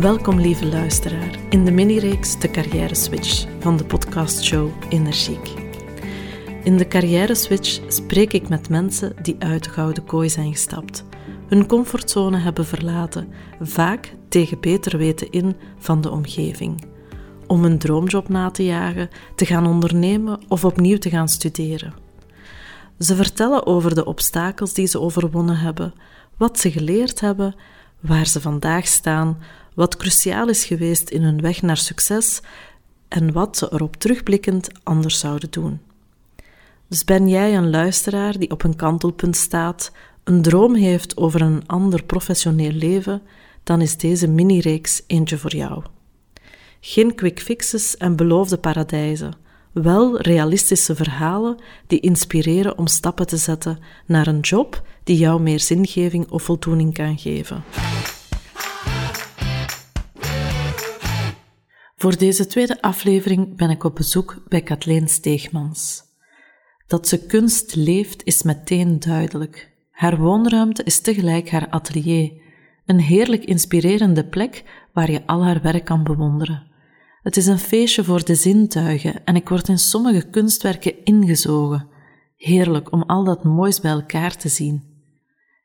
Welkom lieve luisteraar in de mini-reeks De Carrière Switch van de podcastshow Energiek. In de Carrière Switch spreek ik met mensen die uit de gouden kooi zijn gestapt, hun comfortzone hebben verlaten, vaak tegen beter weten in van de omgeving, om een droomjob na te jagen, te gaan ondernemen of opnieuw te gaan studeren. Ze vertellen over de obstakels die ze overwonnen hebben, wat ze geleerd hebben, waar ze vandaag staan, wat cruciaal is geweest in hun weg naar succes en wat ze erop terugblikkend anders zouden doen. Dus ben jij een luisteraar die op een kantelpunt staat, een droom heeft over een ander professioneel leven, dan is deze mini-reeks eentje voor jou. Geen quick fixes en beloofde paradijzen, wel realistische verhalen die inspireren om stappen te zetten naar een job die jou meer zingeving of voldoening kan geven. Voor deze tweede aflevering ben ik op bezoek bij Kathleen Steegmans. Dat ze kunst leeft is meteen duidelijk. Haar woonruimte is tegelijk haar atelier, een heerlijk inspirerende plek waar je al haar werk kan bewonderen. Het is een feestje voor de zintuigen en ik word in sommige kunstwerken ingezogen. Heerlijk om al dat moois bij elkaar te zien.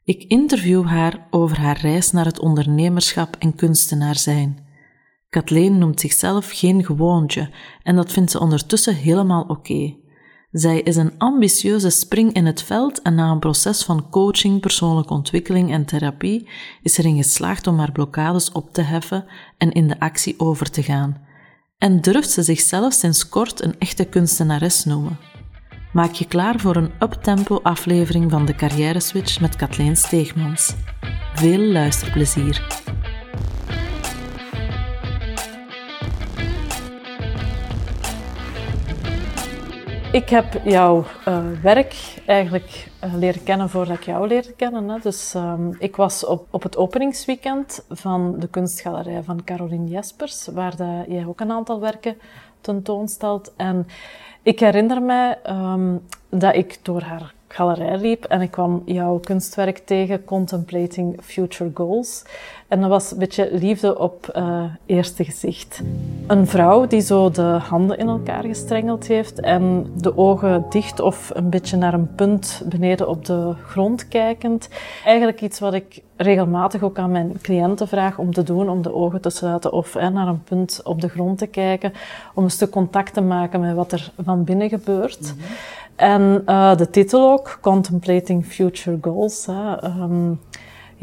Ik interview haar over haar reis naar het ondernemerschap en kunstenaar zijn. Kathleen noemt zichzelf geen gewoontje en dat vindt ze ondertussen helemaal oké. Zij is een ambitieuze spring in het veld en na een proces van coaching, persoonlijke ontwikkeling en therapie is erin geslaagd om haar blokkades op te heffen en in de actie over te gaan. En durft ze zichzelf sinds kort een echte kunstenares noemen. Maak je klaar voor een uptempo aflevering van de Carrière Switch met Kathleen Steegmans. Veel luisterplezier! Ik heb jouw uh, werk eigenlijk uh, leren kennen voordat ik jou leerde kennen. Hè. Dus um, ik was op, op het openingsweekend van de kunstgalerij van Caroline Jespers, waar jij ook een aantal werken tentoonstelt. En ik herinner mij um, dat ik door haar galerij liep en ik kwam jouw kunstwerk tegen, Contemplating Future Goals. En dat was een beetje liefde op uh, eerste gezicht. Een vrouw die zo de handen in elkaar gestrengeld heeft en de ogen dicht of een beetje naar een punt beneden op de grond kijkend. Eigenlijk iets wat ik regelmatig ook aan mijn cliënten vraag om te doen, om de ogen te sluiten of hè, naar een punt op de grond te kijken, om een stuk contact te maken met wat er van binnen gebeurt. Mm -hmm. En uh, de titel ook, Contemplating Future Goals. Hè. Um,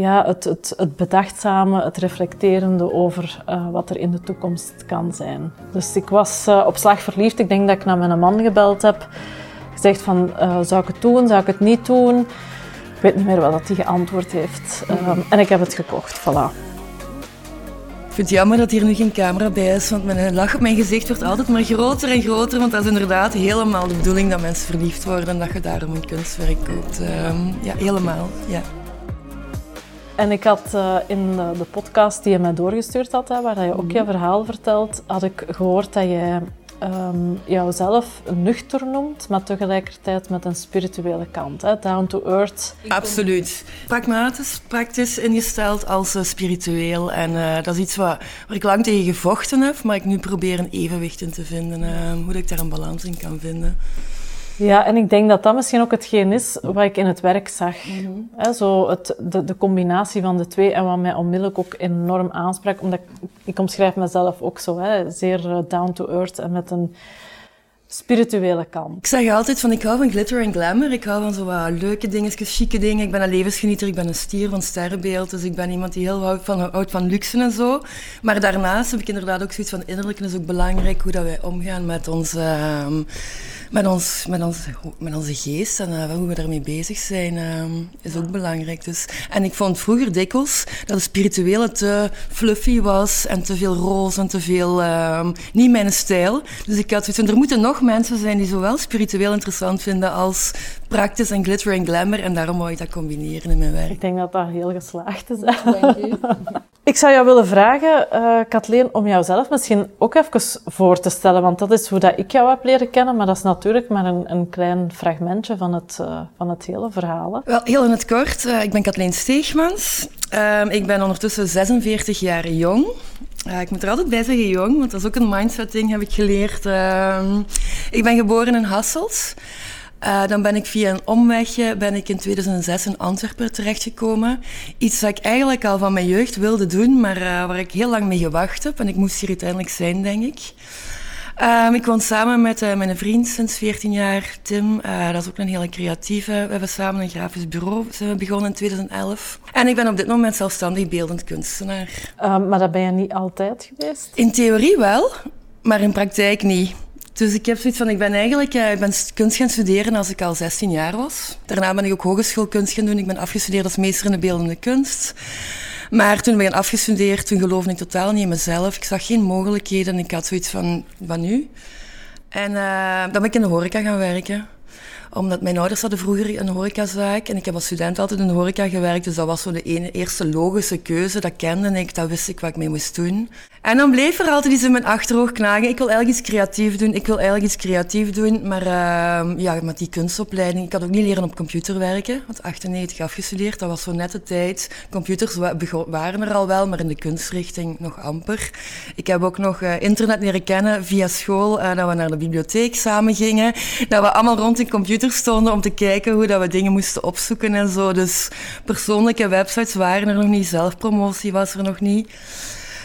ja, het, het, het bedachtzame, het reflecterende over uh, wat er in de toekomst kan zijn. Dus ik was uh, op slag verliefd. Ik denk dat ik naar mijn man gebeld heb. Gezegd van, zou ik het doen, zou ik het niet doen? Ik weet niet meer wat hij geantwoord heeft. Um, en ik heb het gekocht, voilà. Ik vind het jammer dat hier nu geen camera bij is, want mijn lach op mijn gezicht wordt altijd maar groter en groter. Want dat is inderdaad helemaal de bedoeling dat mensen verliefd worden en dat je daarom een kunstwerk koopt. Um, ja, helemaal, ja. En ik had uh, in de, de, podcast die je mij doorgestuurd had, hè, waar je ook je verhaal vertelt, had ik gehoord dat je um, jouzelf nuchter noemt, maar tegelijkertijd met een spirituele kant. Hè? Down to earth. Absoluut. Pragmatisch, praktisch ingesteld als uh, spiritueel. En uh, dat is iets wat, waar ik lang tegen gevochten heb, maar ik nu probeer een evenwicht in te vinden. Uh, hoe ik daar een balans in kan vinden. Ja, en ik denk dat dat misschien ook hetgeen is wat ik in het werk zag. Mm zo het, de, de, combinatie van de twee en wat mij onmiddellijk ook enorm aansprak. Omdat ik, ik omschrijf mezelf ook zo, hè, zeer eh, down to earth en met een spirituele kant. Ik zeg altijd van ik hou van glitter en glamour. Ik hou van zo wat leuke dingetjes, chique dingen. Ik ben een levensgenieter, ik ben een stier van sterrenbeeld. Dus ik ben iemand die heel houdt van, van luxe en zo. Maar daarnaast heb ik inderdaad ook zoiets van innerlijk is ook belangrijk hoe dat wij omgaan met onze... Uh, met, ons, met, met onze geest en uh, hoe we daarmee bezig zijn, uh, is ook belangrijk. Dus, en ik vond vroeger dikwijls dat het spirituele te fluffy was en te veel roze en te veel uh, niet mijn stijl. Dus ik had zoiets er moeten nog mensen zijn die zowel spiritueel interessant vinden als praktisch en glitter en glamour. En daarom wou ik dat combineren in mijn werk. Ik denk dat dat heel geslaagd is. Ik zou jou willen vragen, uh, Kathleen, om jouzelf misschien ook even voor te stellen. Want dat is hoe dat ik jou heb leren kennen, maar dat is natuurlijk maar een, een klein fragmentje van het, uh, van het hele verhaal. Wel, heel in het kort. Uh, ik ben Kathleen Steegmans. Ehm, ik ben ondertussen 46 jaar jong. Ik moet er altijd bij zeggen jong, want dat is ook een mindset ding, heb ik geleerd. Ehm, ik ben geboren in Hasselt. Uh, dan ben ik via een omwegje ben ik in 2006 in Antwerpen terechtgekomen. Iets dat ik eigenlijk al van mijn jeugd wilde doen, maar uh, waar ik heel lang mee gewacht heb. En ik moest hier uiteindelijk zijn, denk ik. Um, ik woon samen met uh, mijn vriend sinds 14 jaar, Tim. dat is ook een hele creatieve. We hebben samen een grafisch bureau zijn we begonnen in 2011. En ik ben op dit moment zelfstandig beeldend kunstenaar. Um, maar dat ben je niet altijd geweest? In theorie wel, maar in praktijk niet. Dus ik heb zoiets van, ik ben eigenlijk uh, ik ben kunst gaan studeren als ik al 16 jaar was. Daarna ben ik ook hogeschoolkunst gaan doen. Ik ben afgestudeerd als meester in de beeldende kunst. Maar toen ben ik afgestudeerd, toen geloofde ik totaal niet in mezelf. Ik zag geen mogelijkheden. Ik had zoiets van, wat nu? En uh, dan ben ik in de horeca gaan werken omdat mijn ouders hadden vroeger een horecazaak en ik heb als student altijd in de horeca gewerkt. Dus dat was zo de ene, eerste logische keuze. Dat kende ik, dat wist ik wat ik mee moest doen. En dan bleef er altijd iets in mijn achterhoofd knagen. Ik wil eigenlijk iets creatief doen. Ik wil eigenlijk iets creatief doen. Maar uh, ja, met die kunstopleiding. Ik had ook niet leren op computer werken. Want 98 afgestudeerd. Dat was zo net de tijd. Computers waren er al wel, maar in de kunstrichting nog amper. Ik heb ook nog uh, internet leren kennen via school. Uh, dat we naar de bibliotheek samen gingen. Dat we allemaal rond in computer stonden om te kijken hoe dat we dingen moesten opzoeken en zo. Dus persoonlijke websites waren er nog niet. Zelfpromotie was er nog niet.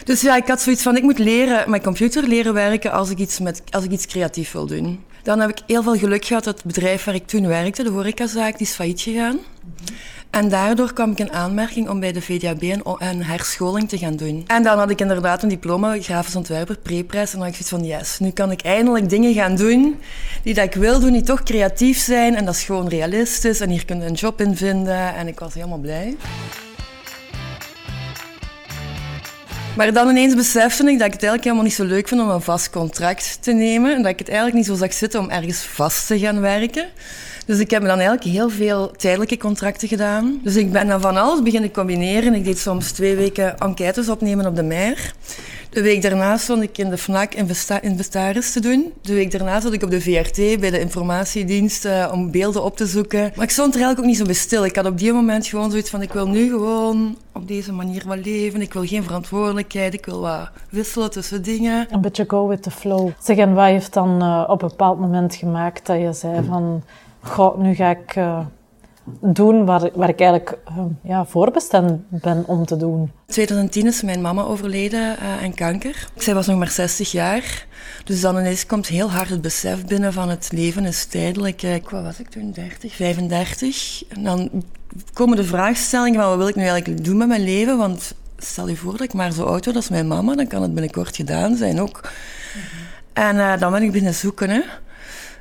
Dus ja, ik had zoiets van, ik moet leren, mijn computer leren werken als ik iets, met, als ik iets creatief wil doen. Dan heb ik heel veel geluk gehad dat het bedrijf waar ik toen werkte, de horecazaak, die is failliet gegaan. En daardoor kwam ik in aanmerking om bij de VDAB een, herscholing te gaan doen. En dan had ik inderdaad een diploma grafisch ontwerper, preprijs. En dan had ik zoiets van, yes, nu kan ik eindelijk dingen gaan doen die dat ik wil doen, die toch creatief zijn. En dat is gewoon realistisch. En hier kun je een job in vinden. En ik was helemaal blij. Maar dan ineens besefte ik dat ik het eigenlijk helemaal niet zo leuk vind om een vast contract te nemen. En dat ik het eigenlijk niet zo zag zitten om ergens vast te gaan werken. Dus ik heb dan eigenlijk heel veel tijdelijke contracten gedaan. Dus ik ben dan van alles beginnen combineren. Ik deed soms twee weken enquêtes opnemen op de Mer. De week daarna stond ik in de FNAC investaris te doen. De week daarna zat ik op de VRT bij de informatiedienst uh, om beelden op te zoeken. Maar ik stond er eigenlijk ook niet zo bij stil. Ik had op die moment gewoon zoiets van, ik wil nu gewoon op deze manier wat leven. Ik wil geen verantwoordelijkheid. Ik wil wat wisselen tussen dingen. Een beetje go with the flow. Zeg, en wat heeft dan uh, op een bepaald moment gemaakt dat je zei van... Nu ga ik... Uh doen waar, waar ik eigenlijk uh, ja, voorbestemd ben om te doen. In 2010 is mijn mama overleden uh, aan kanker. Zij was nog maar 60 jaar. Dus dan ineens komt heel hard het besef binnen van het leven is tijdelijk. Uh, wat was ik toen? 30, 35. En dan komen de vraagstellingen van wat wil ik nu eigenlijk doen met mijn leven? Want stel je voor dat ik maar zo oud word als mijn mama, dan kan het binnenkort gedaan zijn ook. En dan ben ik binnen zoeken. Hè.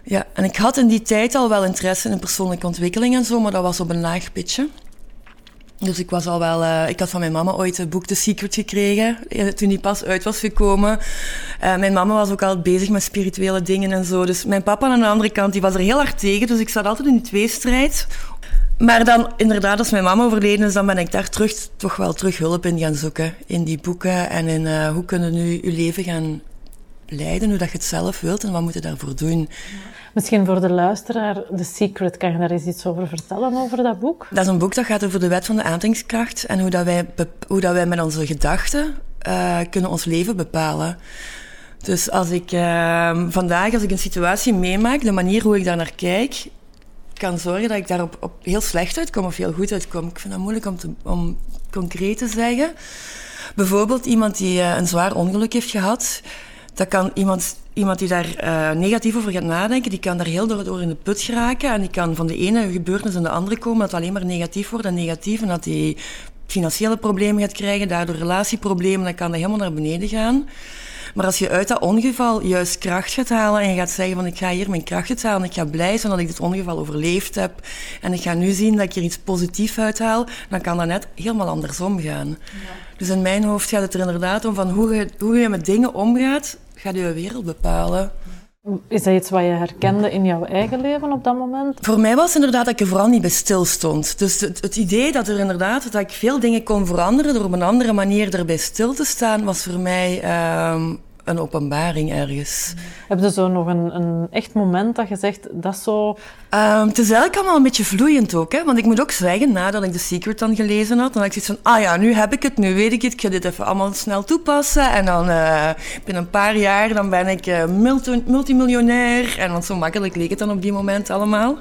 Ja, en ik had in die tijd al wel interesse in persoonlijke ontwikkeling en zo, maar dat was op een laag pitje. Dus ik was al wel, uh, ik had van mijn mama ooit het boek The Secret gekregen, eh, toen die pas uit was gekomen. Uh, mijn mama was ook al bezig met spirituele dingen en zo. Dus mijn papa aan de andere kant, die was er heel hard tegen, dus ik zat altijd in die tweestrijd. Maar dan, inderdaad, als mijn mama overleden is, dan ben ik daar terug, toch wel terug hulp in gaan zoeken. In die boeken en in hoe kunnen nu je leven gaan leiden, hoe dat je het zelf wilt en wat moet je daarvoor doen. Misschien voor de luisteraar, The Secret, kan je daar eens iets over vertellen, over dat boek? Dat is een boek dat gaat over de wet van de aantrekkingskracht en hoe, dat wij, hoe dat wij met onze gedachten uh, kunnen ons leven bepalen. Dus als ik uh, vandaag, als ik een situatie meemaak, de manier hoe ik daar naar kijk, kan zorgen dat ik daar op, heel slecht uitkom of heel goed uitkom. Ik vind dat moeilijk om, om concreet te zeggen. Bijvoorbeeld iemand die uh, een zwaar ongeluk heeft gehad. Dat kan iemand, iemand die daar uh, negatief over gaat nadenken, die kan daar heel door, door in de put geraken. En die kan van de ene gebeurtenis in de andere komen, dat het alleen maar negatief wordt en negatief. En dat die financiële problemen gaat krijgen, daardoor relatieproblemen, dan kan dat helemaal naar beneden gaan. Maar als je uit dat ongeval juist kracht gaat halen en je gaat zeggen van ik ga hier mijn kracht halen, ik ga blij zijn dat ik dit ongeval overleefd heb en ik ga nu zien dat ik er iets positiefs uithaal, dan kan dat net helemaal andersom gaan. Ja. Dus in mijn hoofd gaat het er inderdaad om van hoe je, hoe je met dingen omgaat, gaat je wereld bepalen. Is dat iets wat je herkende in jouw eigen leven op dat moment? Voor mij was het inderdaad dat ik er vooral niet bij stil stond. Dus het, het, idee dat er inderdaad dat ik veel dingen kon veranderen door op een andere manier erbij stil te staan, was voor mij um, een openbaring ergens. Heb je zo nog een, een echt moment dat je zegt, dat zo... Um, het is eigenlijk allemaal een beetje vloeiend ook, hè? want ik moet ook zeggen, nadat ik The Secret dan gelezen had, dan had ik zoiets van, ah ja, nu heb ik het, nu weet ik het, ik ga dit even allemaal snel toepassen en dan uh, binnen een paar jaar dan ben ik uh, multi multimiljonair en want zo makkelijk leek het dan op die moment allemaal.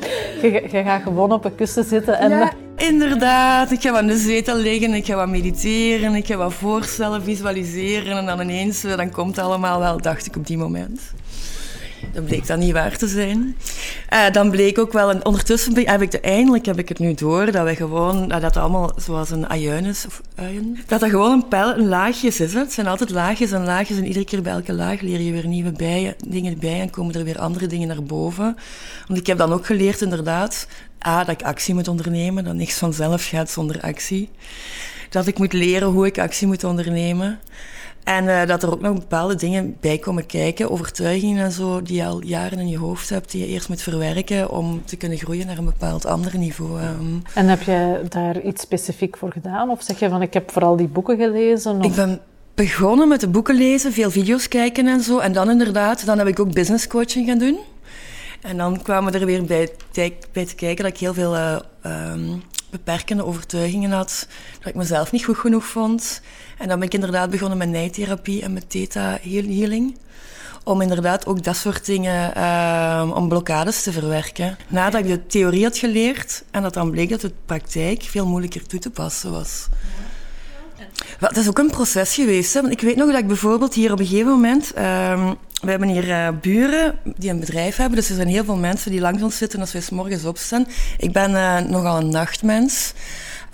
Je, je gaat gewoon op een kussen zitten en... Ja, inderdaad. Ik ga aan de zetel liggen, ik ga wat mediteren, ik ga wat voorstellen, visualiseren. En dan ineens, eh, dan komt het allemaal wel, dacht ik op die moment. Dat bleek dan niet waar te zijn. Uh, dan bleek ook wel, en ondertussen heb ik de, eindelijk heb ik het nu door, dat we gewoon, dat het allemaal zoals een ajuin is, of uien, dat dat gewoon een, pijl, een laagjes is. Hè. Het zijn altijd laagjes en laagjes en iedere keer bij elke laag leer je weer nieuwe dingen bij en komen er weer andere dingen naar boven. Want ik heb dan ook geleerd inderdaad, A, dat ik actie moet ondernemen, dat niks vanzelf gaat zonder actie. Dat ik moet leren hoe ik actie moet ondernemen. En uh, dat er ook nog bepaalde dingen bij komen kijken, overtuigingen en zo, die je al jaren in je hoofd hebt, die je eerst moet verwerken om te kunnen groeien naar een bepaald ander niveau. Um. En heb je daar iets specifiek voor gedaan? Of zeg je van, ik heb vooral die boeken gelezen? Of? Ik ben begonnen met de boeken lezen, veel video's kijken en zo. En dan inderdaad, dan heb ik ook business coaching gaan doen. En dan kwamen we er weer bij, bij te kijken dat ik heel veel uh, um, beperkende overtuigingen had, dat ik mezelf niet goed genoeg vond. En dan ben ik inderdaad begonnen met nijtherapie en met theta healing. Om inderdaad ook dat soort dingen, uh, om blokkades te verwerken. Nadat ik de theorie had geleerd en dat dan bleek dat het praktijk veel moeilijker toe te passen was. Het is ook een proces geweest. Hè? Want ik weet nog dat ik bijvoorbeeld hier op een gegeven moment... Uh, we hebben hier uh, buren die een bedrijf hebben, dus er zijn heel veel mensen die langs ons zitten als wij s morgens opstaan. Ik ben uh, nogal een nachtmens.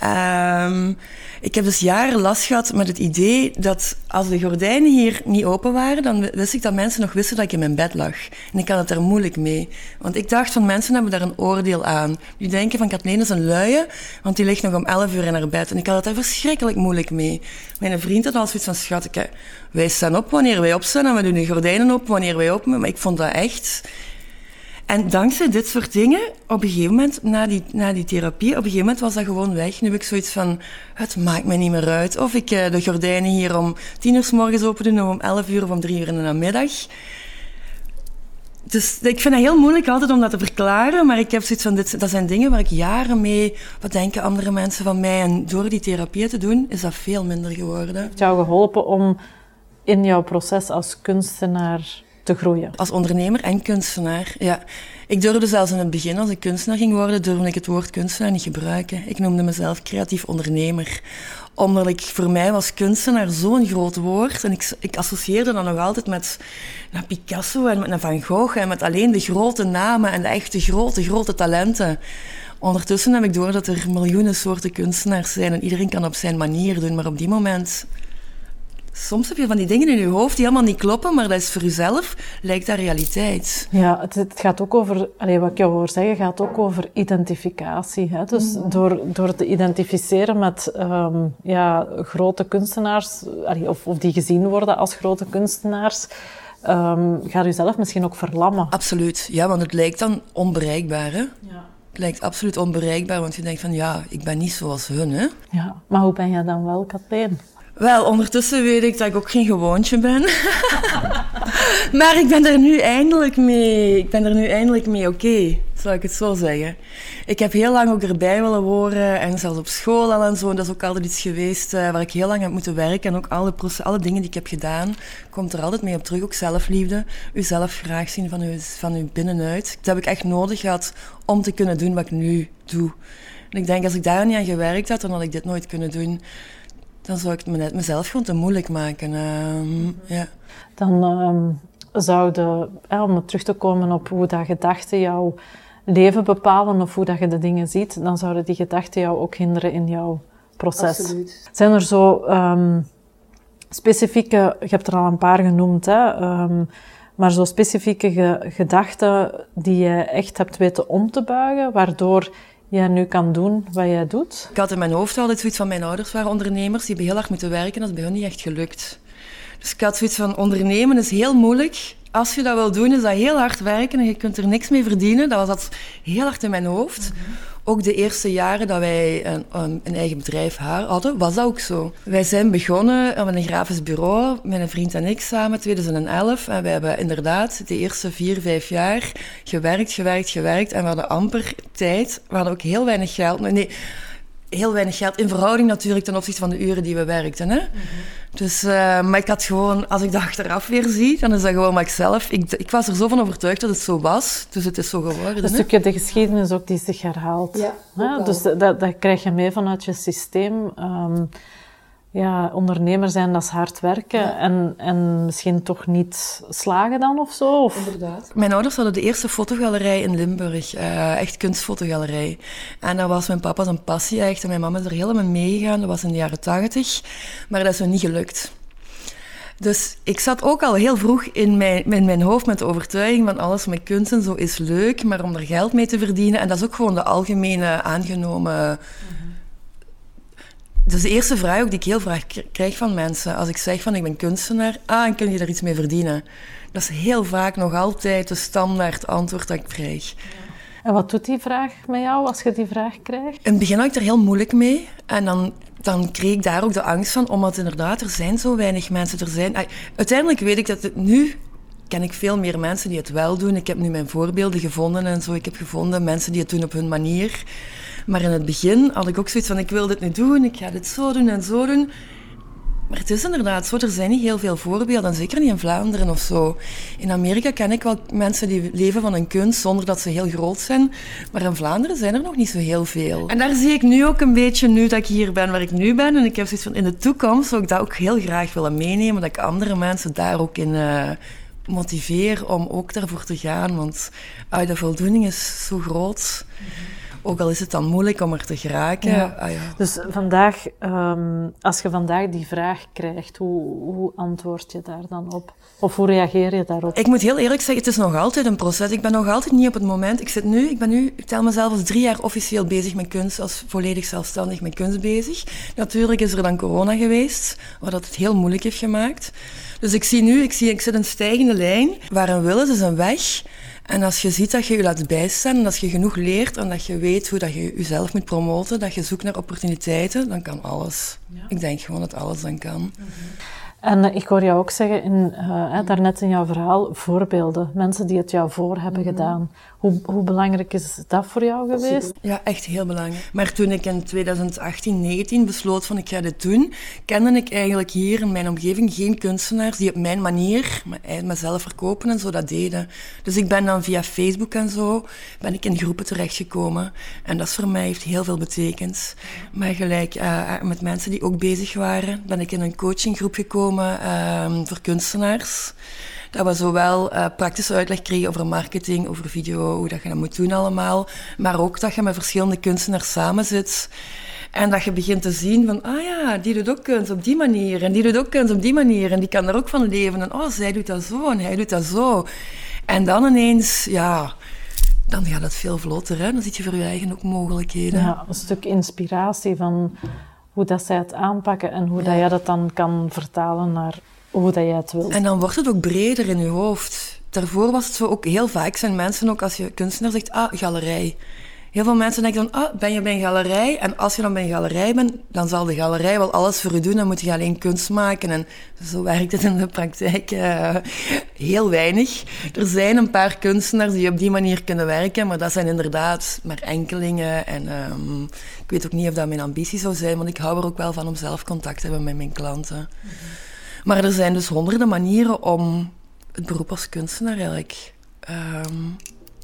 Um, ik heb dus jaren last gehad met het idee dat als de gordijnen hier niet open waren, dan wist ik dat mensen nog wisten dat ik in mijn bed lag. En ik had het er moeilijk mee. Want ik dacht van mensen hebben daar een oordeel aan. Die denken van Kathleen is een luie, want die ligt nog om 11 uur in haar bed. En ik had het daar verschrikkelijk moeilijk mee. Mijn vriend had al zoiets van, schatje, wij staan op wanneer wij opstaan en we doen de gordijnen open wanneer wij open. Maar ik vond dat echt en dankzij dit soort dingen, op een gegeven moment, na die, na die therapie, op een gegeven moment was dat gewoon weg. Nu heb ik zoiets van, het maakt me niet meer uit. Of ik uh, de gordijnen hier om tien uur s morgens open doen, of om elf uur of om drie uur in de namiddag. Dus ik vind het heel moeilijk altijd om dat te verklaren, maar ik heb zoiets van, dit, dat zijn dingen waar ik jaren mee, wat denken andere mensen van mij? En door die therapie te doen, is dat veel minder geworden. Het heeft jou geholpen om in jouw proces als kunstenaar te groeien. Als ondernemer en kunstenaar, ja. Ik durfde zelfs in het begin, als ik kunstenaar ging worden, durfde ik het woord kunstenaar niet gebruiken. Ik noemde mezelf creatief ondernemer. Omdat ik, voor mij was kunstenaar zo'n groot woord. En ik, ik associeerde dat nog altijd met naar Picasso en met Van Gogh. En met alleen de grote namen en de echte grote, grote talenten. Ondertussen heb ik door dat er miljoenen soorten kunstenaars zijn. En iedereen kan op zijn manier doen. Maar op die moment soms heb je van die dingen in je hoofd die helemaal niet kloppen, maar dat is voor jezelf, lijkt dat realiteit. Ja, het, het gaat ook over, allez, wat ik jou hoor zeggen, gaat ook over identificatie. Hè? Dus mm. door, door te identificeren met um, ja, grote kunstenaars, allez, of, of die gezien worden als grote kunstenaars, um, gaat je zelf misschien ook verlammen. Absoluut, ja, want het lijkt dan onbereikbaar. Hè? Ja. Het lijkt absoluut onbereikbaar, want je denkt van ja, ik ben niet zoals hun. Hè? Ja, maar hoe ben jij dan wel, Kathleen? Wel, ondertussen weet ik dat ik ook geen gewoontje ben. maar ik ben er nu eindelijk mee. Ik ben er nu eindelijk mee oké, zou ik het zo zeggen. Ik heb heel lang ook erbij willen horen en zelfs op school al en zo. En dat is ook altijd iets geweest uh, waar ik heel lang heb moeten werken. En ook alle, alle dingen die ik heb gedaan, komt er altijd mee op terug. Ook zelfliefde, uzelf graag zien van u, van u binnenuit. Dat heb ik echt nodig gehad om te kunnen doen wat ik nu doe. En ik denk, als ik daar niet aan gewerkt had, dan had ik dit nooit kunnen doen dan zou ik het me net mezelf gewoon te moeilijk maken. Uh, ja. Dan um, zou de, om terug te komen op hoe dat gedachten jouw leven bepalen of hoe dat je de dingen ziet, dan zouden die gedachten jou ook hinderen in jouw proces. Absoluut. Zijn er zo um, specifieke, je hebt er al een paar genoemd, hè, um, maar zo specifieke ge gedachten die je echt hebt weten om te buigen, waardoor jij nu kan doen wat jij doet? Ik had in mijn hoofd altijd zoiets van mijn ouders waren ondernemers, die hebben heel hard moeten werken, dat is bij hun niet echt gelukt. Dus ik had zoiets van ondernemen is heel moeilijk. Als je dat wil doen, is dat heel hard werken en je kunt er niks mee verdienen. Dat was dat heel hard in mijn hoofd. Ook de eerste jaren dat wij een, een, eigen bedrijf hadden, was dat ook zo. Wij zijn begonnen met een grafisch bureau, mijn vriend en ik samen, 2011. En wij hebben inderdaad de eerste vier, vijf jaar gewerkt, gewerkt, gewerkt. En we hadden amper tijd. We hadden ook heel weinig geld. Nee, heel weinig geld in verhouding natuurlijk ten opzichte van de uren die we werkten. Hè? Dus, uh, maar ik had gewoon, als ik dat achteraf weer zie, dan is dat gewoon wat ik zelf... Ik, ik was er zo van overtuigd dat het zo was, dus het is zo geworden. Een stukje de geschiedenis ook die zich herhaalt. Ja, ja dus dat, dat krijg je mee vanuit je systeem. Um, ja, ondernemer zijn, dat is hard werken en, en misschien toch niet slagen dan of zo? Of? Inderdaad. Mijn ouders hadden de eerste fotogalerij in Limburg, uh, echt kunstfotogalerij. En dat was mijn papa zijn passie echt en mijn mama is er helemaal meegegaan. Dat was in de jaren tachtig, maar dat is me niet gelukt. Dus ik zat ook al heel vroeg in mijn, in mijn hoofd met de overtuiging van alles met kunst en zo is leuk, maar om er geld mee te verdienen, en dat is ook gewoon de algemene aangenomen dat is de eerste vraag ook die ik heel vaak krijg van mensen. Als ik zeg van ik ben kunstenaar, ah, en kun je daar iets mee verdienen? Dat is heel vaak nog altijd de standaard antwoord dat ik krijg. En wat doet die vraag met jou als je die vraag krijgt? In het begin had ik er heel moeilijk mee. En dan, dan kreeg ik daar ook de angst van, omdat inderdaad, er zijn zo weinig mensen. Er zijn, uiteindelijk weet ik dat het nu ken ik veel meer mensen die het wel doen. Ik heb nu mijn voorbeelden gevonden en zo. Ik heb gevonden mensen die het doen op hun manier. Maar in het begin had ik ook zoiets van, ik wil dit nu doen, ik ga dit zo doen en zo doen. Maar het is inderdaad zo, er zijn niet heel veel voorbeelden, zeker niet in Vlaanderen of zo. In Amerika ken ik wel mensen die leven van een kunst zonder dat ze heel groot zijn. Maar in Vlaanderen zijn er nog niet zo heel veel. En daar zie ik nu ook een beetje, nu dat ik hier ben waar ik nu ben. En ik heb zoiets van, in de toekomst zou ik dat ook heel graag willen meenemen. Dat ik andere mensen daar ook in uh, motiveer om ook daarvoor te gaan. Want uh, de voldoening is zo groot. Ook al is het dan moeilijk om er te geraken. Ah, ja. Dus vandaag, um, als je vandaag die vraag krijgt, hoe, hoe antwoord je daar dan op? Of hoe reageer je daarop? Ik moet heel eerlijk zeggen, het is nog altijd een proces. Ik ben nog altijd niet op het moment. Ik zit nu, ik ben nu, ik tel mezelf als drie jaar officieel bezig met kunst, als volledig zelfstandig met kunst bezig. Natuurlijk is er dan corona geweest, wat dat het heel moeilijk heeft gemaakt. Dus ik zie nu, ik, zie, ik zit een stijgende lijn. Waar een wil is, is een weg. En als je ziet dat je je laat bijstaan en dat je genoeg leert en dat je weet hoe dat je jezelf moet promoten, dat je zoekt naar opportuniteiten, dan kan alles. Ik denk gewoon dat alles dan kan. Mhm. En eh, ik hoor jou ook zeggen, in, uh, daarnet in jouw verhaal, voorbeelden. Mensen die het jou voor hebben mhm. gedaan. Hoe, hoe, belangrijk is dat voor jou geweest? Ja, echt heel belangrijk. Maar toen ik in 2018, 19 besloot van ik ga dit doen, kende ik eigenlijk hier in mijn omgeving geen kunstenaars die op mijn manier mezelf verkopen en zo dat deden. Dus ik ben dan via Facebook en zo, ben ik in groepen terechtgekomen. En dat is voor mij heeft heel veel betekend. Maar gelijk uh, met mensen die ook bezig waren, ben ik in een coachinggroep gekomen uh, voor kunstenaars. Dat we zowel uh, praktische uitleg kregen over marketing, over video, hoe dat je dat moet doen allemaal. Maar ook dat je met verschillende kunstenaars samen zit. En dat je begint te zien van, ah ja, die doet ook kunst op die manier. En die doet ook kunst op die manier. En die kan er ook van leven. En oh, zij doet dat zo en hij doet dat zo. En dan ineens, ja, dan gaat het veel vlotter. Hè? Dan zit je voor je eigen ook mogelijkheden. Ja, een stuk inspiratie van hoe dat zij het aanpakken en hoe dat jij dat dan kan vertalen naar hoe dat jij het wilt. En dan wordt het ook breder in je hoofd. Daarvoor was het zo ook heel vaak zijn mensen ook als je kunstenaar zegt, ah, galerij. Heel veel mensen denken dan, ah, ben je bij een galerij? En als je dan bij een galerij bent, dan zal de galerij wel alles voor je doen. Dan moet je alleen kunst maken. En zo werkt het in de praktijk uh, heel weinig. Er zijn een paar kunstenaars die op die manier kunnen werken, maar dat zijn inderdaad maar enkelingen. En um, ik weet ook niet of dat mijn ambitie zou zijn, want ik hou er ook wel van om zelf contact te hebben met mijn klanten. Maar er zijn dus honderden manieren om het beroep als kunstenaar eigenlijk um,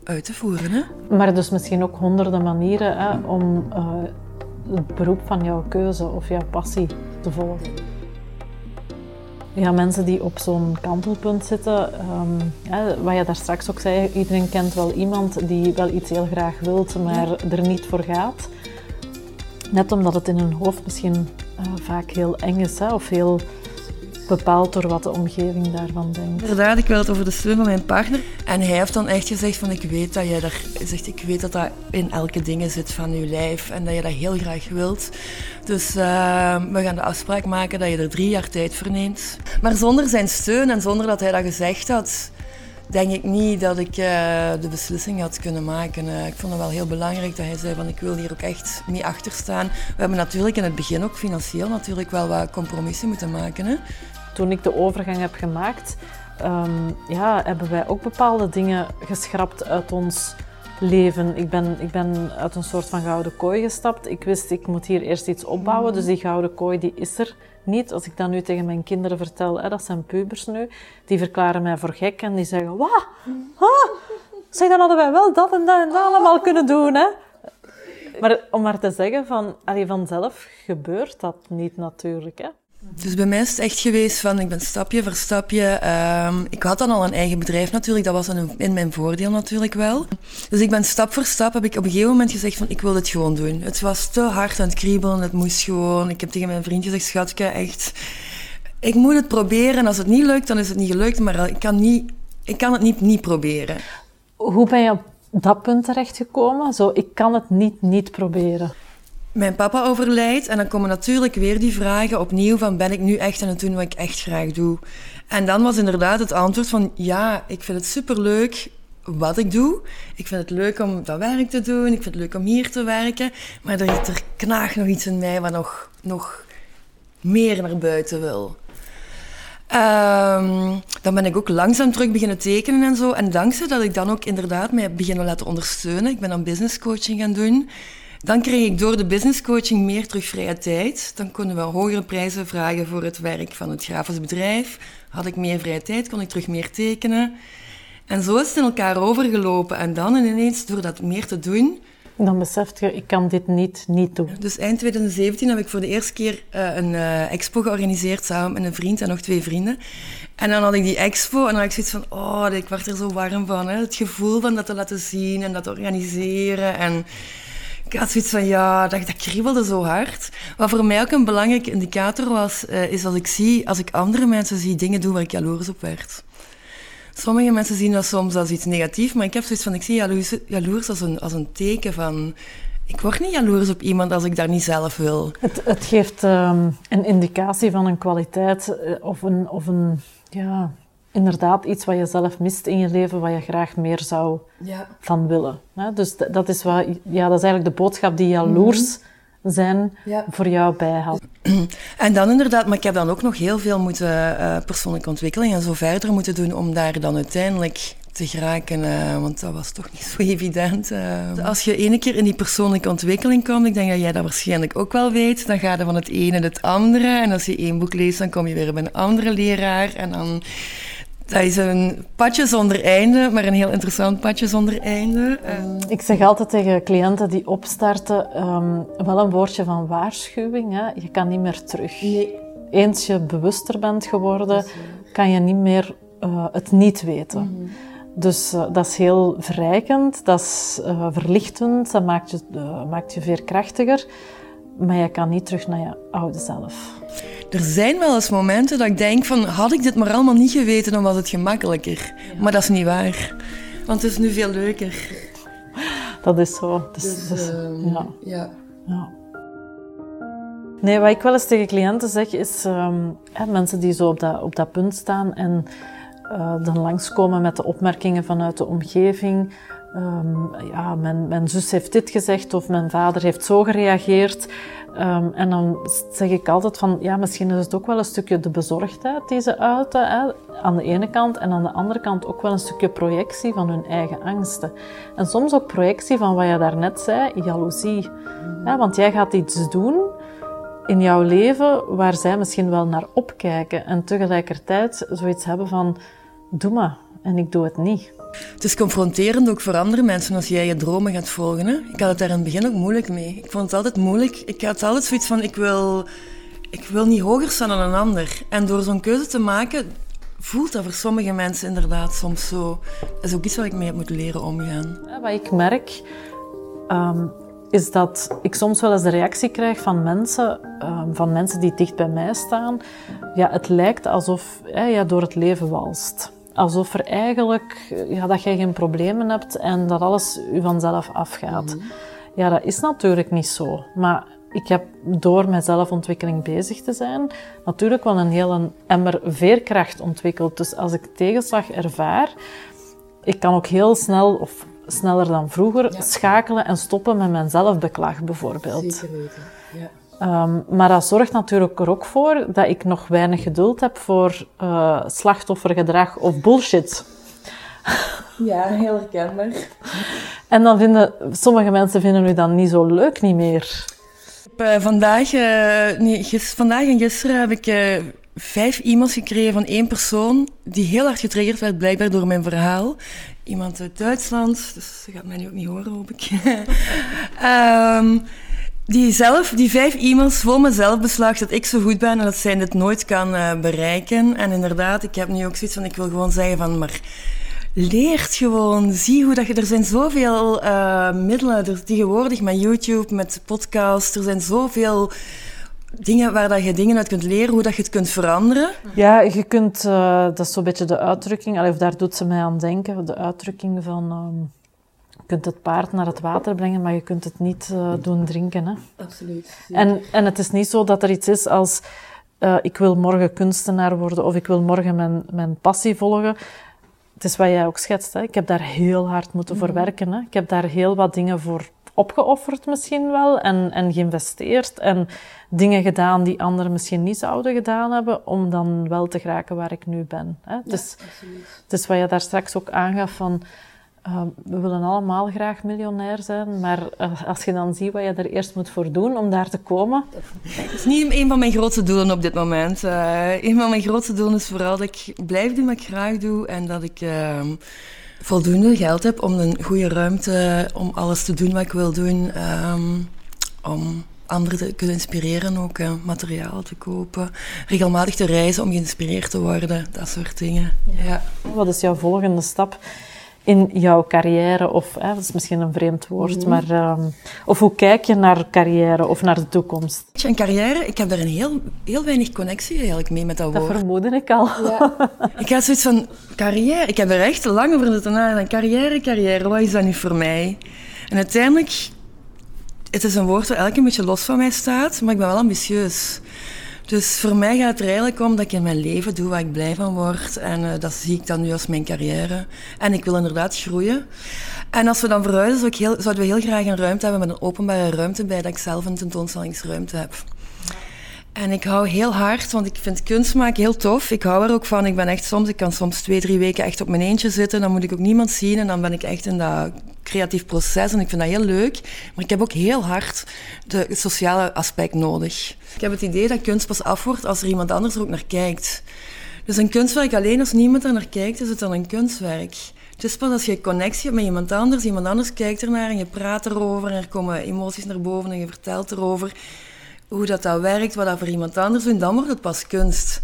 uit te voeren. Hè? Maar dus misschien ook honderden manieren hè, om uh, het beroep van jouw keuze of jouw passie te volgen. Ja, mensen die op zo'n kantelpunt zitten, um, hè, wat je daar straks ook zei, iedereen kent wel iemand die wel iets heel graag wilt, maar er niet voor gaat. Net omdat het in hun hoofd misschien uh, vaak heel eng is hè, of heel bepaald door wat de omgeving daarvan denkt. Inderdaad, ik wil het over de steun van mijn partner. En hij heeft dan echt gezegd van ik weet dat jij daar zegt, ik weet dat dat in elke dingen zit van je lijf en dat je dat heel graag wilt. Dus uh, we gaan de afspraak maken dat je er drie jaar tijd voor neemt. Maar zonder zijn steun en zonder dat hij dat gezegd had, denk ik niet dat ik uh, de beslissing had kunnen maken. Uh, ik vond het wel heel belangrijk dat hij zei van ik wil hier ook echt mee achter staan. We hebben natuurlijk in het begin ook financieel natuurlijk wel wat compromissen moeten maken. Hè? Toen ik de overgang heb gemaakt, um, ja, hebben wij ook bepaalde dingen geschrapt uit ons leven. Ik ben, ik ben uit een soort van gouden kooi gestapt. Ik wist, ik moet hier eerst iets opbouwen. Dus die gouden kooi die is er niet. Als ik dat nu tegen mijn kinderen vertel, hè, dat zijn pubers nu, die verklaren mij voor gek en die zeggen, wat? Zeg, dan hadden wij wel dat en dat en dat allemaal kunnen doen. Hè? Maar om maar te zeggen, van, allee, vanzelf gebeurt dat niet natuurlijk. Hè? Dus bij mij is het echt geweest van, ik ben stapje voor stapje. Um, ik had dan al een eigen bedrijf natuurlijk, dat was in, mijn voordeel natuurlijk wel. Dus ik ben stap voor stap, heb ik op een gegeven moment gezegd van, ik wil dit gewoon doen. Het was te hard aan het kriebelen, het moest gewoon. Ik heb tegen mijn vriendje gezegd, schatje, echt, ik moet het proberen. En als het niet lukt, dan is het niet gelukt, maar ik kan, niet, ik kan het niet niet proberen. Hoe ben je op dat punt terechtgekomen? Zo, ik kan het niet niet proberen mijn papa overlijdt en dan komen natuurlijk weer die vragen opnieuw van ben ik nu echt aan het doen wat ik echt graag doe. En dan was inderdaad het antwoord van ja, ik vind het superleuk wat ik doe. Ik vind het leuk om dat werk te doen, ik vind het leuk om hier te werken, maar er, er knaagt nog iets in mij wat nog, nog meer naar buiten wil. Um, dan ben ik ook langzaam terug beginnen tekenen en zo. En dankzij dat ik dan ook inderdaad mij beginnen laten ondersteunen. Ik ben dan business coaching gaan doen. Dan kreeg ik door de business coaching meer terug vrije tijd. Dan konden we hogere prijzen vragen voor het werk van het grafisch bedrijf. Had ik meer vrije tijd, kon ik terug meer tekenen. En zo is het in elkaar overgelopen. En dan ineens, door dat meer te doen... Dan beseft je, ik kan dit niet, niet doen. Dus eind 2017 heb ik voor de eerste keer uh, een uh, expo georganiseerd samen met een vriend en nog twee vrienden. En dan had ik die expo en dan had ik zoiets van, oh, ik word er zo warm van. Hè? Het gevoel van dat te laten zien en dat te organiseren. En ik had zoiets van, ja, dat, dat kriebelde zo hard. Wat voor mij ook een belangrijke indicator was, uh, is als ik zie, als ik andere mensen zie dingen doen waar ik jaloers op werd. Sommige mensen zien dat soms als iets negatiefs, maar ik heb zoiets van, ik zie jaloers, als, een, als een teken van... Ik word niet jaloers op iemand als ik daar niet zelf wil. Het, het geeft um, een indicatie van een kwaliteit uh, of een, of een ja, inderdaad iets wat je zelf mist in je leven, wat je graag meer zou ja. van willen. Dus dat is, wat, ja, dat is eigenlijk de boodschap die jaloers mhm. zijn voor jou bijhaalt. En dan inderdaad, maar ik heb dan ook nog heel veel moeten uh, persoonlijke ontwikkeling en zo verder moeten doen om daar dan uiteindelijk te geraken, uh, want dat was toch niet zo evident. Uh. Als je ene keer in die persoonlijke ontwikkeling komt, ik denk dat jij dat waarschijnlijk ook wel weet, dan ga je van het ene naar het andere. En als je één boek leest, dan kom je weer bij een andere leraar. En dan dat is een padje zonder einde, maar een heel interessant padje zonder einde. Ik zeg altijd tegen cliënten die opstarten, um, wel een woordje van waarschuwing. Hè. Je kan niet meer terug. Nee. Eens je bewuster bent geworden, kan je niet meer uh, het niet weten. Mm. Dus uh, dat is heel verrijkend, dat is uh, verlichtend, dat maakt je, maakt je veerkrachtiger. Maar je kan niet terug naar je oude zelf. Er zijn wel eens momenten dat ik denk van, had ik dit maar allemaal niet geweten, dan was het gemakkelijker. Maar dat is niet waar. Want het is nu veel leuker. Dat is zo. Dus, dus, dus ehm, ja. ja. ja. Nee, wat ik wel eens tegen cliënten zeg, is um, hè, mensen die zo op dat, op dat punt staan en uh, dan langskomen met de opmerkingen vanuit de omgeving. Ehm, ja, mijn, mijn zus heeft dit gezegd of mijn vader heeft zo gereageerd. Ehm, en dan zeg ik altijd van, ja, misschien is het ook wel een stukje de bezorgdheid die ze uiten, hè, aan de ene kant. En aan de andere kant ook wel een stukje projectie van hun eigen angsten. En soms ook projectie van wat je daarnet zei, jaloezie. Ja, want jij gaat iets doen in jouw leven waar zij misschien wel naar opkijken. En tegelijkertijd zoiets hebben van, doe maar. En ik doe het niet. Het is confronterend ook voor andere mensen als jij je dromen gaat volgen. Hè? Ik had het daar in het begin ook moeilijk mee. Ik vond het altijd moeilijk. Ik had altijd zoiets van, ik wil, ik wil niet hoger staan dan een ander. En door zo'n keuze te maken, voelt dat voor sommige mensen inderdaad soms zo. Dat is ook iets waar ik mee heb moeten leren omgaan. Ja, wat ik merk, um, is dat ik soms wel eens de reactie krijg van mensen, um, van mensen die dicht bij mij staan. Ja, het lijkt alsof ja, door het leven walst alsof er eigenlijk, ja, dat jij geen problemen hebt en dat alles u vanzelf afgaat. Mhm. Ja, dat is natuurlijk niet zo. Maar ik heb door met zelfontwikkeling bezig te zijn, natuurlijk wel een hele emmer veerkracht ontwikkeld. Dus als ik tegenslag ervaar, ik kan ook heel snel, of sneller dan vroeger, schakelen en stoppen met mijn zelfbeklag bijvoorbeeld. Zeker weten, ja. Um, maar dat zorgt natuurlijk er ook voor dat ik nog weinig geduld heb voor uh, slachtoffergedrag of bullshit. Ja, heel herkenbaar. En dan vinden sommige mensen vinden u dan niet zo leuk niet meer. Uh, vandaag, uh, nee, gis, vandaag en gisteren heb ik uh, vijf e-mails gekregen van één persoon die heel hard getriggerd werd, blijkbaar door mijn verhaal. Iemand uit Duitsland, dus ze gaat mij nu ook niet horen, hoop ik. um, die, zelf, die vijf e-mails vol mezelf beslag dat ik zo goed ben en dat zij dit nooit kan uh, bereiken. En inderdaad, ik heb nu ook zoiets van, ik wil gewoon zeggen van, maar leert gewoon. Zie hoe dat je, er zijn zoveel uh, middelen er, tegenwoordig met YouTube, met podcasts, er zijn zoveel dingen waar dat je dingen uit kunt leren, hoe dat je het kunt veranderen. Ja, je kunt, uh, dat is zo'n beetje de uitdrukking, of daar doet ze mij aan denken, de uitdrukking van... Je kunt het paard naar het water brengen, maar je kunt het niet uh, doen drinken. Hè? Absoluut. En, en het is niet zo dat er iets is als uh, ik wil morgen kunstenaar worden of ik wil morgen mijn, mijn passie volgen. Het is wat jij ook schetst. Hè? Ik heb daar heel hard moeten voor mhm. werken. Hè? Ik heb daar heel wat dingen voor opgeofferd misschien wel en, en geïnvesteerd en dingen gedaan die anderen misschien niet zouden gedaan hebben om dan wel te geraken waar ik nu ben. Hè? Ja, dus, het is wat je daar straks ook aangaf van uh, we willen allemaal graag miljonair zijn, maar uh, als je dan ziet wat je er eerst moet voor doen om daar te komen. Het is niet een van mijn grootste doelen op dit moment. Uh, een van mijn grootste doelen is vooral dat ik blijf doen wat ik graag doe en dat ik ehm, voldoende geld heb om een goede ruimte om alles te doen wat ik wil doen. Um, om anderen te kunnen inspireren, ook uh, materiaal te kopen, regelmatig te reizen om geïnspireerd te worden, dat soort dingen. Ja. Wat is jouw volgende stap? In jouw carrière? Of, hè, dat is misschien een vreemd woord, mhm. maar... Um, of hoe kijk je naar carrière of naar de toekomst? Een carrière, ik heb daar een heel, heel weinig connectie eigenlijk mee met dat, dat woord. Dat vermoedde ik al. Ja. ik had zoiets van, carrière, ik heb er echt lang over zitten nadenken. Carrière, carrière, wat is dat nu voor mij? En uiteindelijk, het is een woord dat elke een beetje los van mij staat, maar ik ben wel ambitieus. Dus voor mij gaat het er eigenlijk om dat ik in mijn leven doe waar ik blij van word. En uh, dat zie ik dan nu als mijn carrière. En ik wil inderdaad groeien. En als we dan verhuizen, zou ik heel, zouden we heel graag een ruimte hebben met een openbare ruimte bij, dat ik zelf een tentoonstellingsruimte heb. En ik hou heel hard, want ik vind kunst maken heel tof. Ik hou er ook van. Ik ben echt soms, ik kan soms twee, drie weken echt op mijn eentje zitten. Dan moet ik ook niemand zien en dan ben ik echt in dat creatief proces. En ik vind dat heel leuk. Maar ik heb ook heel hard de sociale aspect nodig. Ik heb het idee dat kunst pas af wordt als er iemand anders er ook naar kijkt. Dus een kunstwerk alleen als niemand er naar kijkt, is het dan een kunstwerk. Het is pas als je connectie hebt met iemand anders, iemand anders kijkt ernaar en je praat erover en er komen emoties naar boven en je vertelt erover hoe dat, dat werkt, wat dat voor iemand anders doet, dan wordt het pas kunst.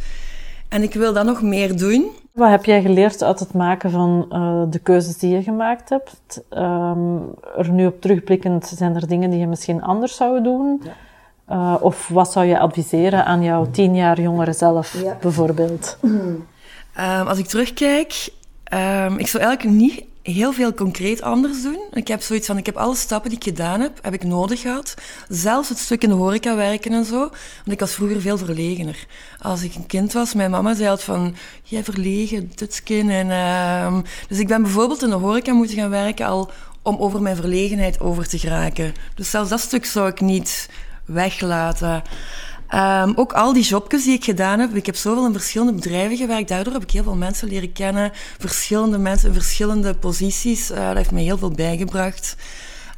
En ik wil dat nog meer doen. Wat heb jij geleerd uit het maken van uh, de keuzes die je gemaakt hebt? Um, er nu op terugblikkend, zijn er dingen die je misschien anders zou doen? Ja. Uh, of wat zou je adviseren aan jouw tien jaar jongere zelf, ja. bijvoorbeeld? Um, als ik terugkijk, um, ik zou eigenlijk niet heel veel concreet anders doen. Ik heb zoiets van, ik heb alle stappen die ik gedaan heb, heb ik nodig gehad. Zelfs het stuk in de horeca werken en zo. Want ik was vroeger veel verlegener. Als ik een kind was, mijn mama zei altijd van, jij verlegen, tutskin. En, uh, dus ik ben bijvoorbeeld in de horeca moeten gaan werken al om over mijn verlegenheid over te geraken. Dus zelfs dat stuk zou ik niet weglaten. Um, ook al die jobjes die ik gedaan heb. Ik heb zoveel in verschillende bedrijven gewerkt. Daardoor heb ik heel veel mensen leren kennen. Verschillende mensen in verschillende posities. Uh, dat heeft me heel veel bijgebracht.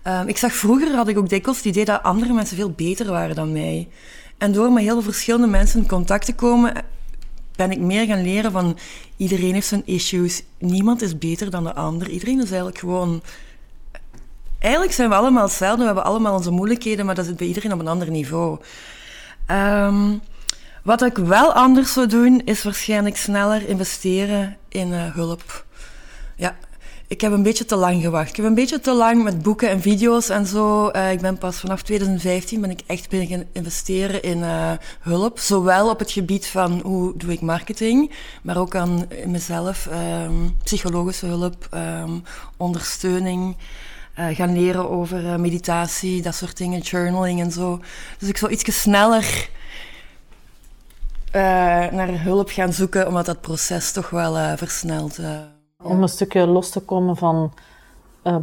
Um, ik zag vroeger, had ik ook dikwijls het idee dat andere mensen veel beter waren dan mij. En door met heel veel verschillende mensen in contact te komen, ben ik meer gaan leren van iedereen heeft zijn issues. Niemand is beter dan de ander. Iedereen is eigenlijk gewoon Eigenlijk zijn we allemaal hetzelfde. We hebben allemaal onze moeilijkheden, maar dat zit bij iedereen op een ander niveau. Um, wat ik wel anders zou doen, is waarschijnlijk sneller investeren in uh, hulp. Ja, ik heb een beetje te lang gewacht. Ik heb een beetje te lang met boeken en video's en zo. Uh, ik ben pas vanaf 2015 ben ik echt beginnen investeren in uh, hulp. Zowel op het gebied van hoe doe ik marketing, maar ook aan mezelf. Um, psychologische hulp, um, ondersteuning. Uh, gaan leren over uh, meditatie, dat soort dingen, journaling en zo. Dus ik zou iets sneller uh, naar hulp gaan zoeken, omdat dat proces toch wel versnelt. Om een stukje los te komen van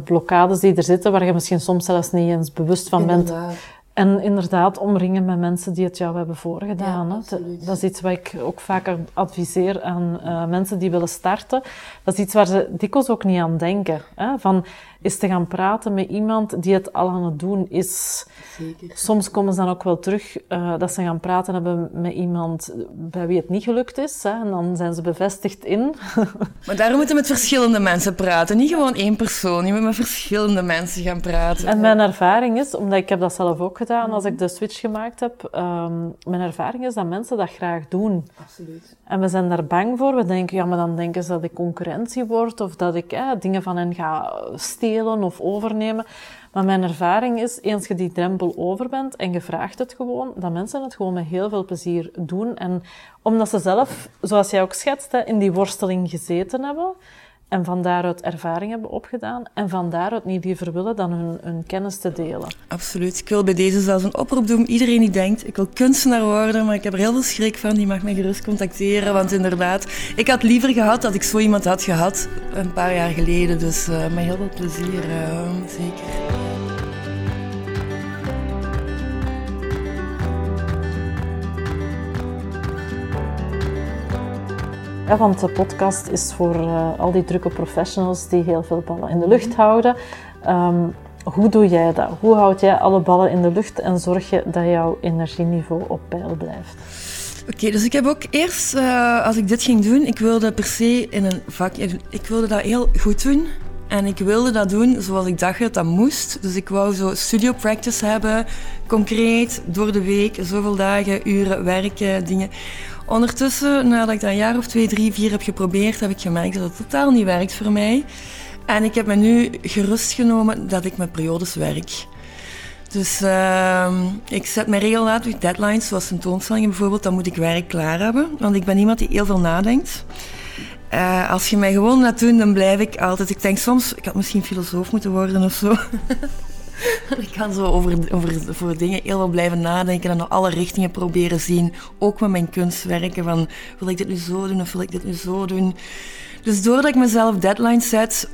blokkades die er zitten, waar je misschien soms zelfs niet eens bewust van Inderdaad. bent. En inderdaad omringen met mensen die het jou hebben voorgedaan. Ja, dat is iets wat ik ook vaker adviseer aan uh, mensen die willen starten. Dat is iets waar ze dikwijls ook niet aan denken. Hè? Van, is te gaan praten met iemand die het al aan het doen is. Zeker. Soms komen ze dan ook wel terug uh, dat ze gaan praten hebben met iemand bij wie het niet gelukt is. Hè, en dan zijn ze bevestigd in. maar daarom moeten we met verschillende mensen praten. Niet gewoon één persoon. Je moet met verschillende mensen gaan praten. En mijn ervaring is, omdat ik heb dat zelf ook gedaan als ik de switch gemaakt heb. Um, mijn ervaring is dat mensen dat graag doen. Absoluut. En we zijn daar bang voor. We denken, ja, maar dan denken ze dat ik concurrentie word. Of dat ik eh, dingen van hen ga stelen of overnemen. Maar mijn ervaring is, eens je die drempel over bent en je vraagt het gewoon, dat mensen het gewoon met heel veel plezier doen. En omdat ze zelf, zoals jij ook schetst, in die worsteling gezeten hebben, en van daaruit ervaring hebben opgedaan en van daaruit niet liever willen dan hun, kennis te delen. Absoluut. Ik wil bij deze zelfs een oproep doen. Iedereen die denkt, ik wil kunstenaar worden, maar ik heb er heel veel schrik van, die mag mij gerust contacteren. Want inderdaad, ik had liever gehad dat ik zo iemand had gehad een paar jaar geleden. Dus uh, met heel veel plezier, uh, zeker. Ja, want de podcast is voor uh, al die drukke professionals die heel veel ballen in de lucht houden. Um, hoe doe jij dat? Hoe houd jij alle ballen in de lucht en zorg je dat jouw energieniveau op peil blijft? Oké, okay, dus ik heb ook eerst, uh, als ik dit ging doen, ik wilde per se in een vak, ik wilde dat heel goed doen. En ik wilde dat doen zoals ik dacht dat dat moest. Dus ik wou zo studio practice hebben, concreet, door de week, zoveel dagen, uren werken, dingen. Ondertussen, nadat ik dat een jaar of twee, drie, vier heb geprobeerd, heb ik gemerkt dat het totaal niet werkt voor mij. En ik heb me nu gerust genomen dat ik met periodes werk. Dus uh, ik zet me regelmatig deadlines, zoals tentoonstellingen bijvoorbeeld, dan moet ik werk klaar hebben. Want ik ben iemand die heel veel nadenkt. Uh, als je mij gewoon laat doen, dan blijf ik altijd... Ik denk soms, ik had misschien filosoof moeten worden of zo. ik kan zo over, over voor dingen heel veel blijven nadenken en naar alle richtingen proberen zien. Ook met mijn kunstwerken. Van, wil ik dit nu zo doen of wil ik dit nu zo doen? Dus doordat ik mezelf deadlines zet,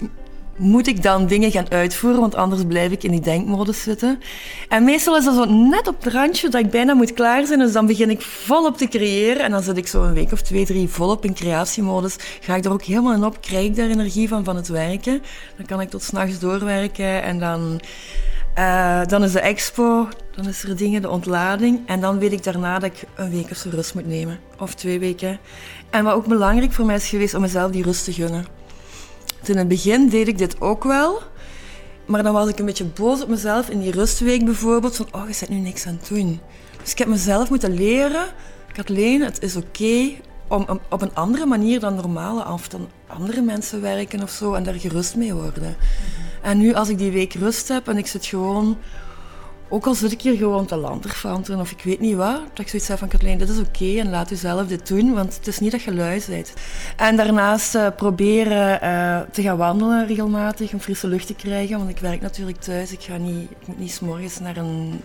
moet ik dan dingen gaan uitvoeren, want anders blijf ik in die denkmodus zitten. En meestal is dat zo net op het randje dat ik bijna moet klaar zijn, dus dan begin ik volop te creëren. En dan zit ik zo een week of twee, drie volop in creatiemodus. Ga ik er ook helemaal in op, krijg ik daar energie van, van het werken. Dan kan ik tot s'nachts doorwerken en dan uh, dan is de expo, dan is er dingen, de ontlading. En dan weet ik daarna dat ik een week of zo rust moet nemen. Of twee weken. En wat ook belangrijk voor mij is geweest om mezelf die rust te gunnen. Dus in het begin deed ik dit ook wel. Maar dan was ik een beetje boos op mezelf in die rustweek bijvoorbeeld. Van, oh, je zit nu niks aan het doen. Dus ik heb mezelf moeten leren. Kathleen, het is oké om, op een andere manier dan normale of dan andere mensen werken of zo. En daar gerust mee worden. En nu als ik die week rust heb en ik zit gewoon ook al zit ik hier gewoon te lanterfanten of ik weet niet wat, dat ik zoiets heb van Kathleen, dit is oké en laat u zelf dit doen, want het is niet dat je lui bent. En daarnaast uh, proberen uh, te gaan wandelen regelmatig om frisse lucht te krijgen, want ik werk natuurlijk thuis. Ik, ga niet, moet niet s'morgens naar een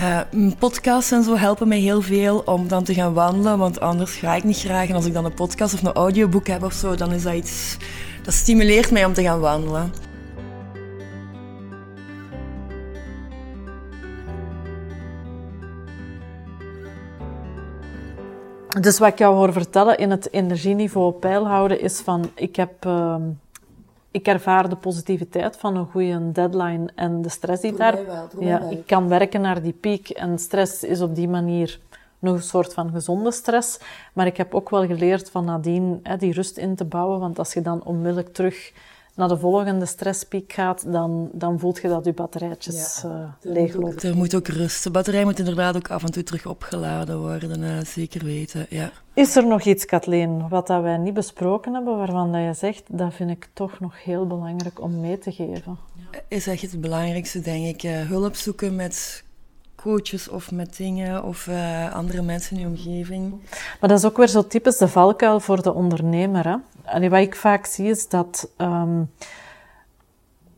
uh, podcasts en zo helpen mij heel veel om dan te gaan wandelen, want anders ga ik niet graag. En als ik dan een podcast of een audioboek heb of zo, dan is dat iets dat stimuleert mij om te gaan wandelen. Dus wat ik jou hoor vertellen in het energieniveau peil houden is van ik heb uh, ik ervaar de positiviteit van een goede deadline en de stress die daar. ja, ik kan werken naar die piek en stress is op die manier nog een soort van gezonde stress. Maar ik heb ook wel geleerd van nadien hè, die rust in te bouwen, want als je dan onmiddellijk terug naar de volgende stresspiek gaat, dan, dan voelt je dat je batterijtjes ja, uh, leeglopen. Er moet ook rust. De batterij moet inderdaad ook af en toe terug opgeladen worden, uh, zeker weten. Ja. Is er nog iets, Kathleen, wat dat wij niet besproken hebben, waarvan dat je zegt, dat vind ik toch nog heel belangrijk om mee te geven? Is echt het belangrijkste, denk ik. Uh, hulp zoeken met coaches of met dingen of uh, andere mensen in je omgeving. Maar dat is ook weer zo typisch de valkuil voor de ondernemer. Hè? Allee, wat ik vaak zie is dat um,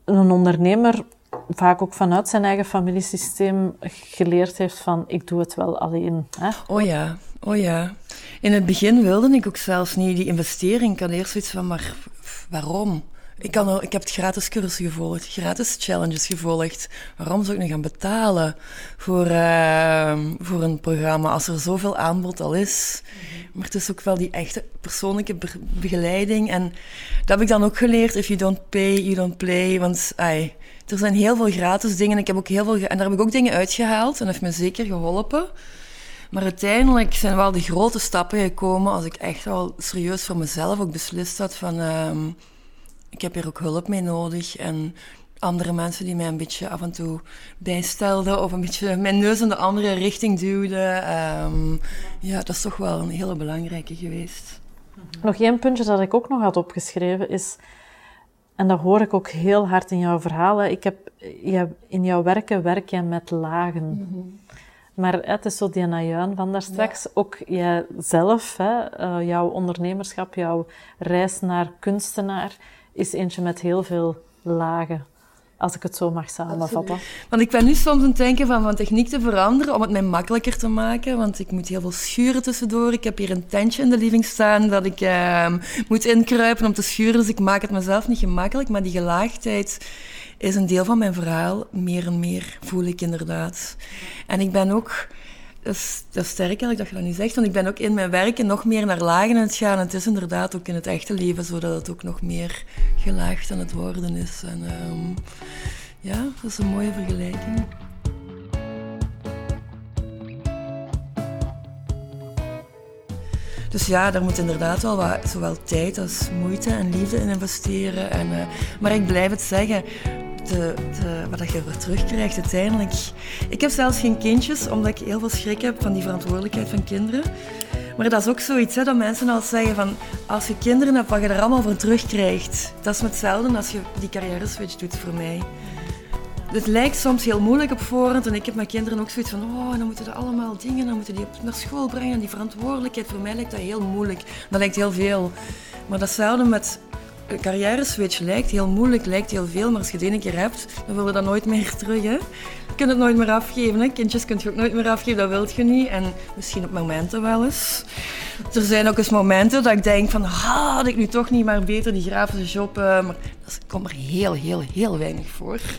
een ondernemer vaak ook vanuit zijn eigen familiesysteem geleerd heeft van ik doe het wel alleen. Hè? Oh ja, oh ja. In het begin wilde ik ook zelfs niet die investering. Ik had eerst zoiets van, maar waarom? Ik, kan, ik heb het gratis cursus gevolgd, gratis challenges gevolgd. Waarom zou ik nu gaan betalen voor, uh, voor een programma als er zoveel aanbod al is? Maar het is ook wel die echte persoonlijke begeleiding. En dat heb ik dan ook geleerd. If you don't pay, you don't play. Want ai, er zijn heel veel gratis dingen. Ik heb ook heel veel, en daar heb ik ook dingen uitgehaald. En dat heeft me zeker geholpen. Maar uiteindelijk zijn wel de grote stappen gekomen als ik echt wel serieus voor mezelf ook beslist had van... Um, ik heb hier ook hulp mee nodig. En andere mensen die mij een beetje af en toe bijstelden of een beetje mijn neus in de andere richting duwden. Um, ja, dat is toch wel een hele belangrijke geweest. Nog één puntje dat ik ook nog had opgeschreven is, en dat hoor ik ook heel hard in jouw verhalen, ik heb, je, in jouw werken werk je met lagen. Mm Maar het is zo die najuin van daar straks. Ja. Ook jijzelf, hè, uh, jouw ondernemerschap, jouw reis naar kunstenaar is eentje met heel veel lagen. Als ik het zo mag samenvatten. Want ik ben nu soms aan het denken van, van techniek te veranderen om het mij makkelijker te maken. Want ik moet heel veel schuren tussendoor. Ik heb hier een tentje in de living staan dat ik uh, moet inkruipen om te schuren. Dus ik maak het mezelf niet gemakkelijk. Maar die gelaagdheid is een deel van mijn verhaal. Meer en meer voel ik inderdaad. En ik ben ook dat is, dat sterk eigenlijk dat je dat nu zegt, want ik ben ook in mijn werken nog meer naar lagen aan het gaan. En het is inderdaad ook in het echte leven zo dat het ook nog meer gelaagd aan het worden is. En um, ja, dat is een mooie vergelijking. Dus ja, daar moet inderdaad wel wat, zowel tijd als moeite en liefde in investeren. En, uh, maar ik blijf het zeggen, de, wat je ervoor terugkrijgt uiteindelijk. Ik heb zelfs geen kindjes, omdat ik heel veel schrik heb van die verantwoordelijkheid van kinderen. Maar dat is ook zoiets hè, dat mensen al zeggen van als je kinderen hebt, wat je er allemaal voor terugkrijgt. Dat is hetzelfde als je die carrière switch doet voor mij. Het lijkt soms heel moeilijk op voorhand en ik heb mijn kinderen ook zoiets van oh, dan moeten er allemaal dingen, dan moeten die naar school brengen en die verantwoordelijkheid. Voor mij lijkt dat heel moeilijk. Dat lijkt heel veel. Maar datzelfde met carrière switch lijkt heel moeilijk, lijkt heel veel, maar als je het ene keer hebt, dan wil je dat nooit meer terug. Hè? Je kunt het nooit meer afgeven. Hè? Kindjes kun je ook nooit meer afgeven, dat wilt je niet. En misschien op momenten wel eens. Er zijn ook eens momenten dat ik denk van, ah, had ik nu toch niet maar beter die grafische job. Uh, maar dat komt er heel, heel, heel weinig voor.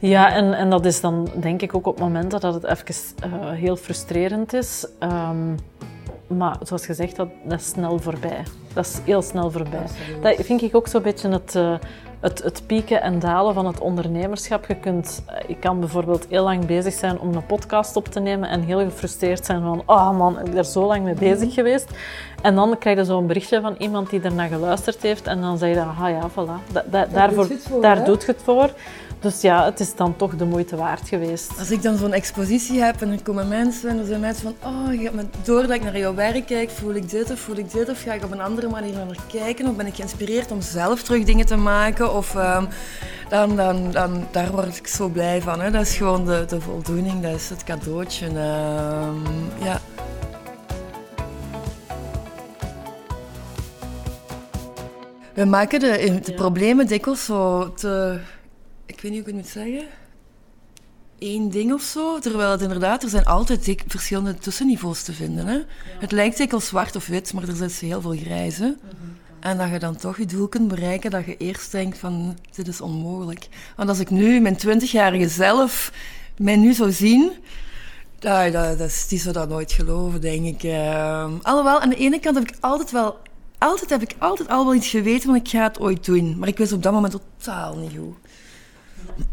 Ja, en, en dat is dan denk ik ook op momenten dat het even uh, heel frustrerend is. Um, maar zoals gezegd, dat, dat is snel voorbij. Dat is heel snel voorbij. Dat vind ik ook zo'n beetje het, uh, het, het, pieken en dalen van het ondernemerschap. Je kunt, uh, ik kan bijvoorbeeld heel lang bezig zijn om een podcast op te nemen en heel gefrustreerd zijn van, oh man, ik ben er zo lang mee bezig mhm. geweest. En dan krijg je zo'n berichtje van iemand die ernaar geluisterd heeft en dan zeg je, ah ja, voilà, da, da, daarvoor, daar doet je het voor. Dus ja, het is dan toch de moeite waard geweest. Als ik dan zo'n expositie heb en er komen mensen en er zijn mensen van oh, je doordat ik naar jouw werk kijk, voel ik dit of voel ik dit of ga ik op een andere manier naar kijken of ben ik geïnspireerd om zelf terug dingen te maken of... Um, dan, dan, dan, daar word ik zo blij van. Hè. Dat is gewoon de, de voldoening, dat is het cadeautje. Ehm, ja. We maken de, de problemen dikwijls zo te... Ik weet niet hoe ik het moet zeggen één ding of zo. Terwijl het inderdaad, er zijn altijd verschillende tussenniveaus te vinden. Hè? Het lijkt dikwijls zwart of wit, maar er zit heel veel grijs. Hè? En dat je dan toch je doel kunt bereiken, dat je eerst denkt van, dit is onmogelijk. Want als ik nu, mijn twintigjarige zelf, mij nu zou zien... Dat, dat, dat, die zou dat nooit geloven, denk ik. Uh, alhoewel, aan de ene kant heb ik altijd wel... Altijd heb ik altijd al wel iets geweten van ik ga het ooit doen. Maar ik wist op dat moment totaal niet hoe.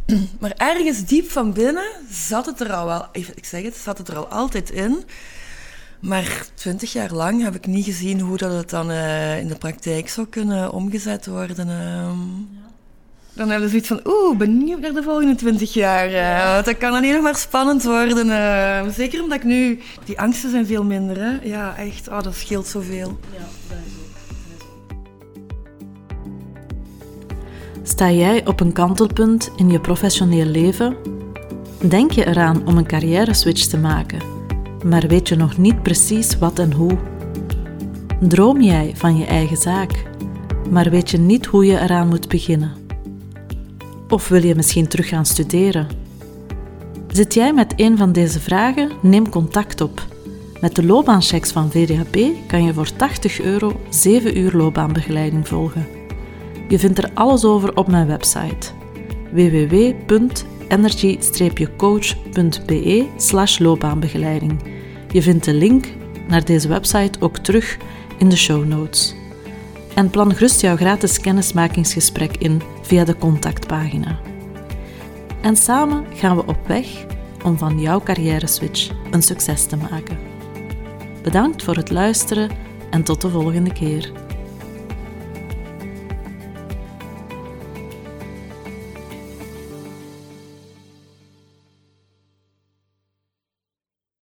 Maar ergens diep van binnen zat het er al wel... Ik zeg het, zat het er al altijd in. Maar twintig jaar lang heb ik niet gezien hoe dat het dan uh, in de praktijk zou kunnen omgezet worden. Uh, dan hebben we zoiets van, oeh, benieuwd naar de volgende twintig jaar. Uh, dat kan alleen nog maar spannend worden. Uh, zeker omdat ik nu... Die angsten zijn veel minder, hè. Ja, echt. Oh, dat scheelt zoveel. Ja, Sta jij op een kantelpunt in je professioneel leven? Denk je eraan om een carrière switch te maken, maar weet je nog niet precies wat en hoe? Droom jij van je eigen zaak, maar weet je niet hoe je eraan moet beginnen? Of wil je misschien terug gaan studeren? Zit jij met een van deze vragen? Neem contact op. Met de loopbaanchecks van VDHB kan je voor 80 euro 7 uur loopbaanbegeleiding volgen. Je vindt er alles over op mijn website www.energy-coach.be loopbaanbegeleiding. Je vindt de link naar deze website ook terug in de show notes. En plan gerust jouw gratis kennismakingsgesprek in via de contactpagina. En samen gaan we op weg om van jouw carrière switch een succes te maken. Bedankt voor het luisteren en tot de volgende keer.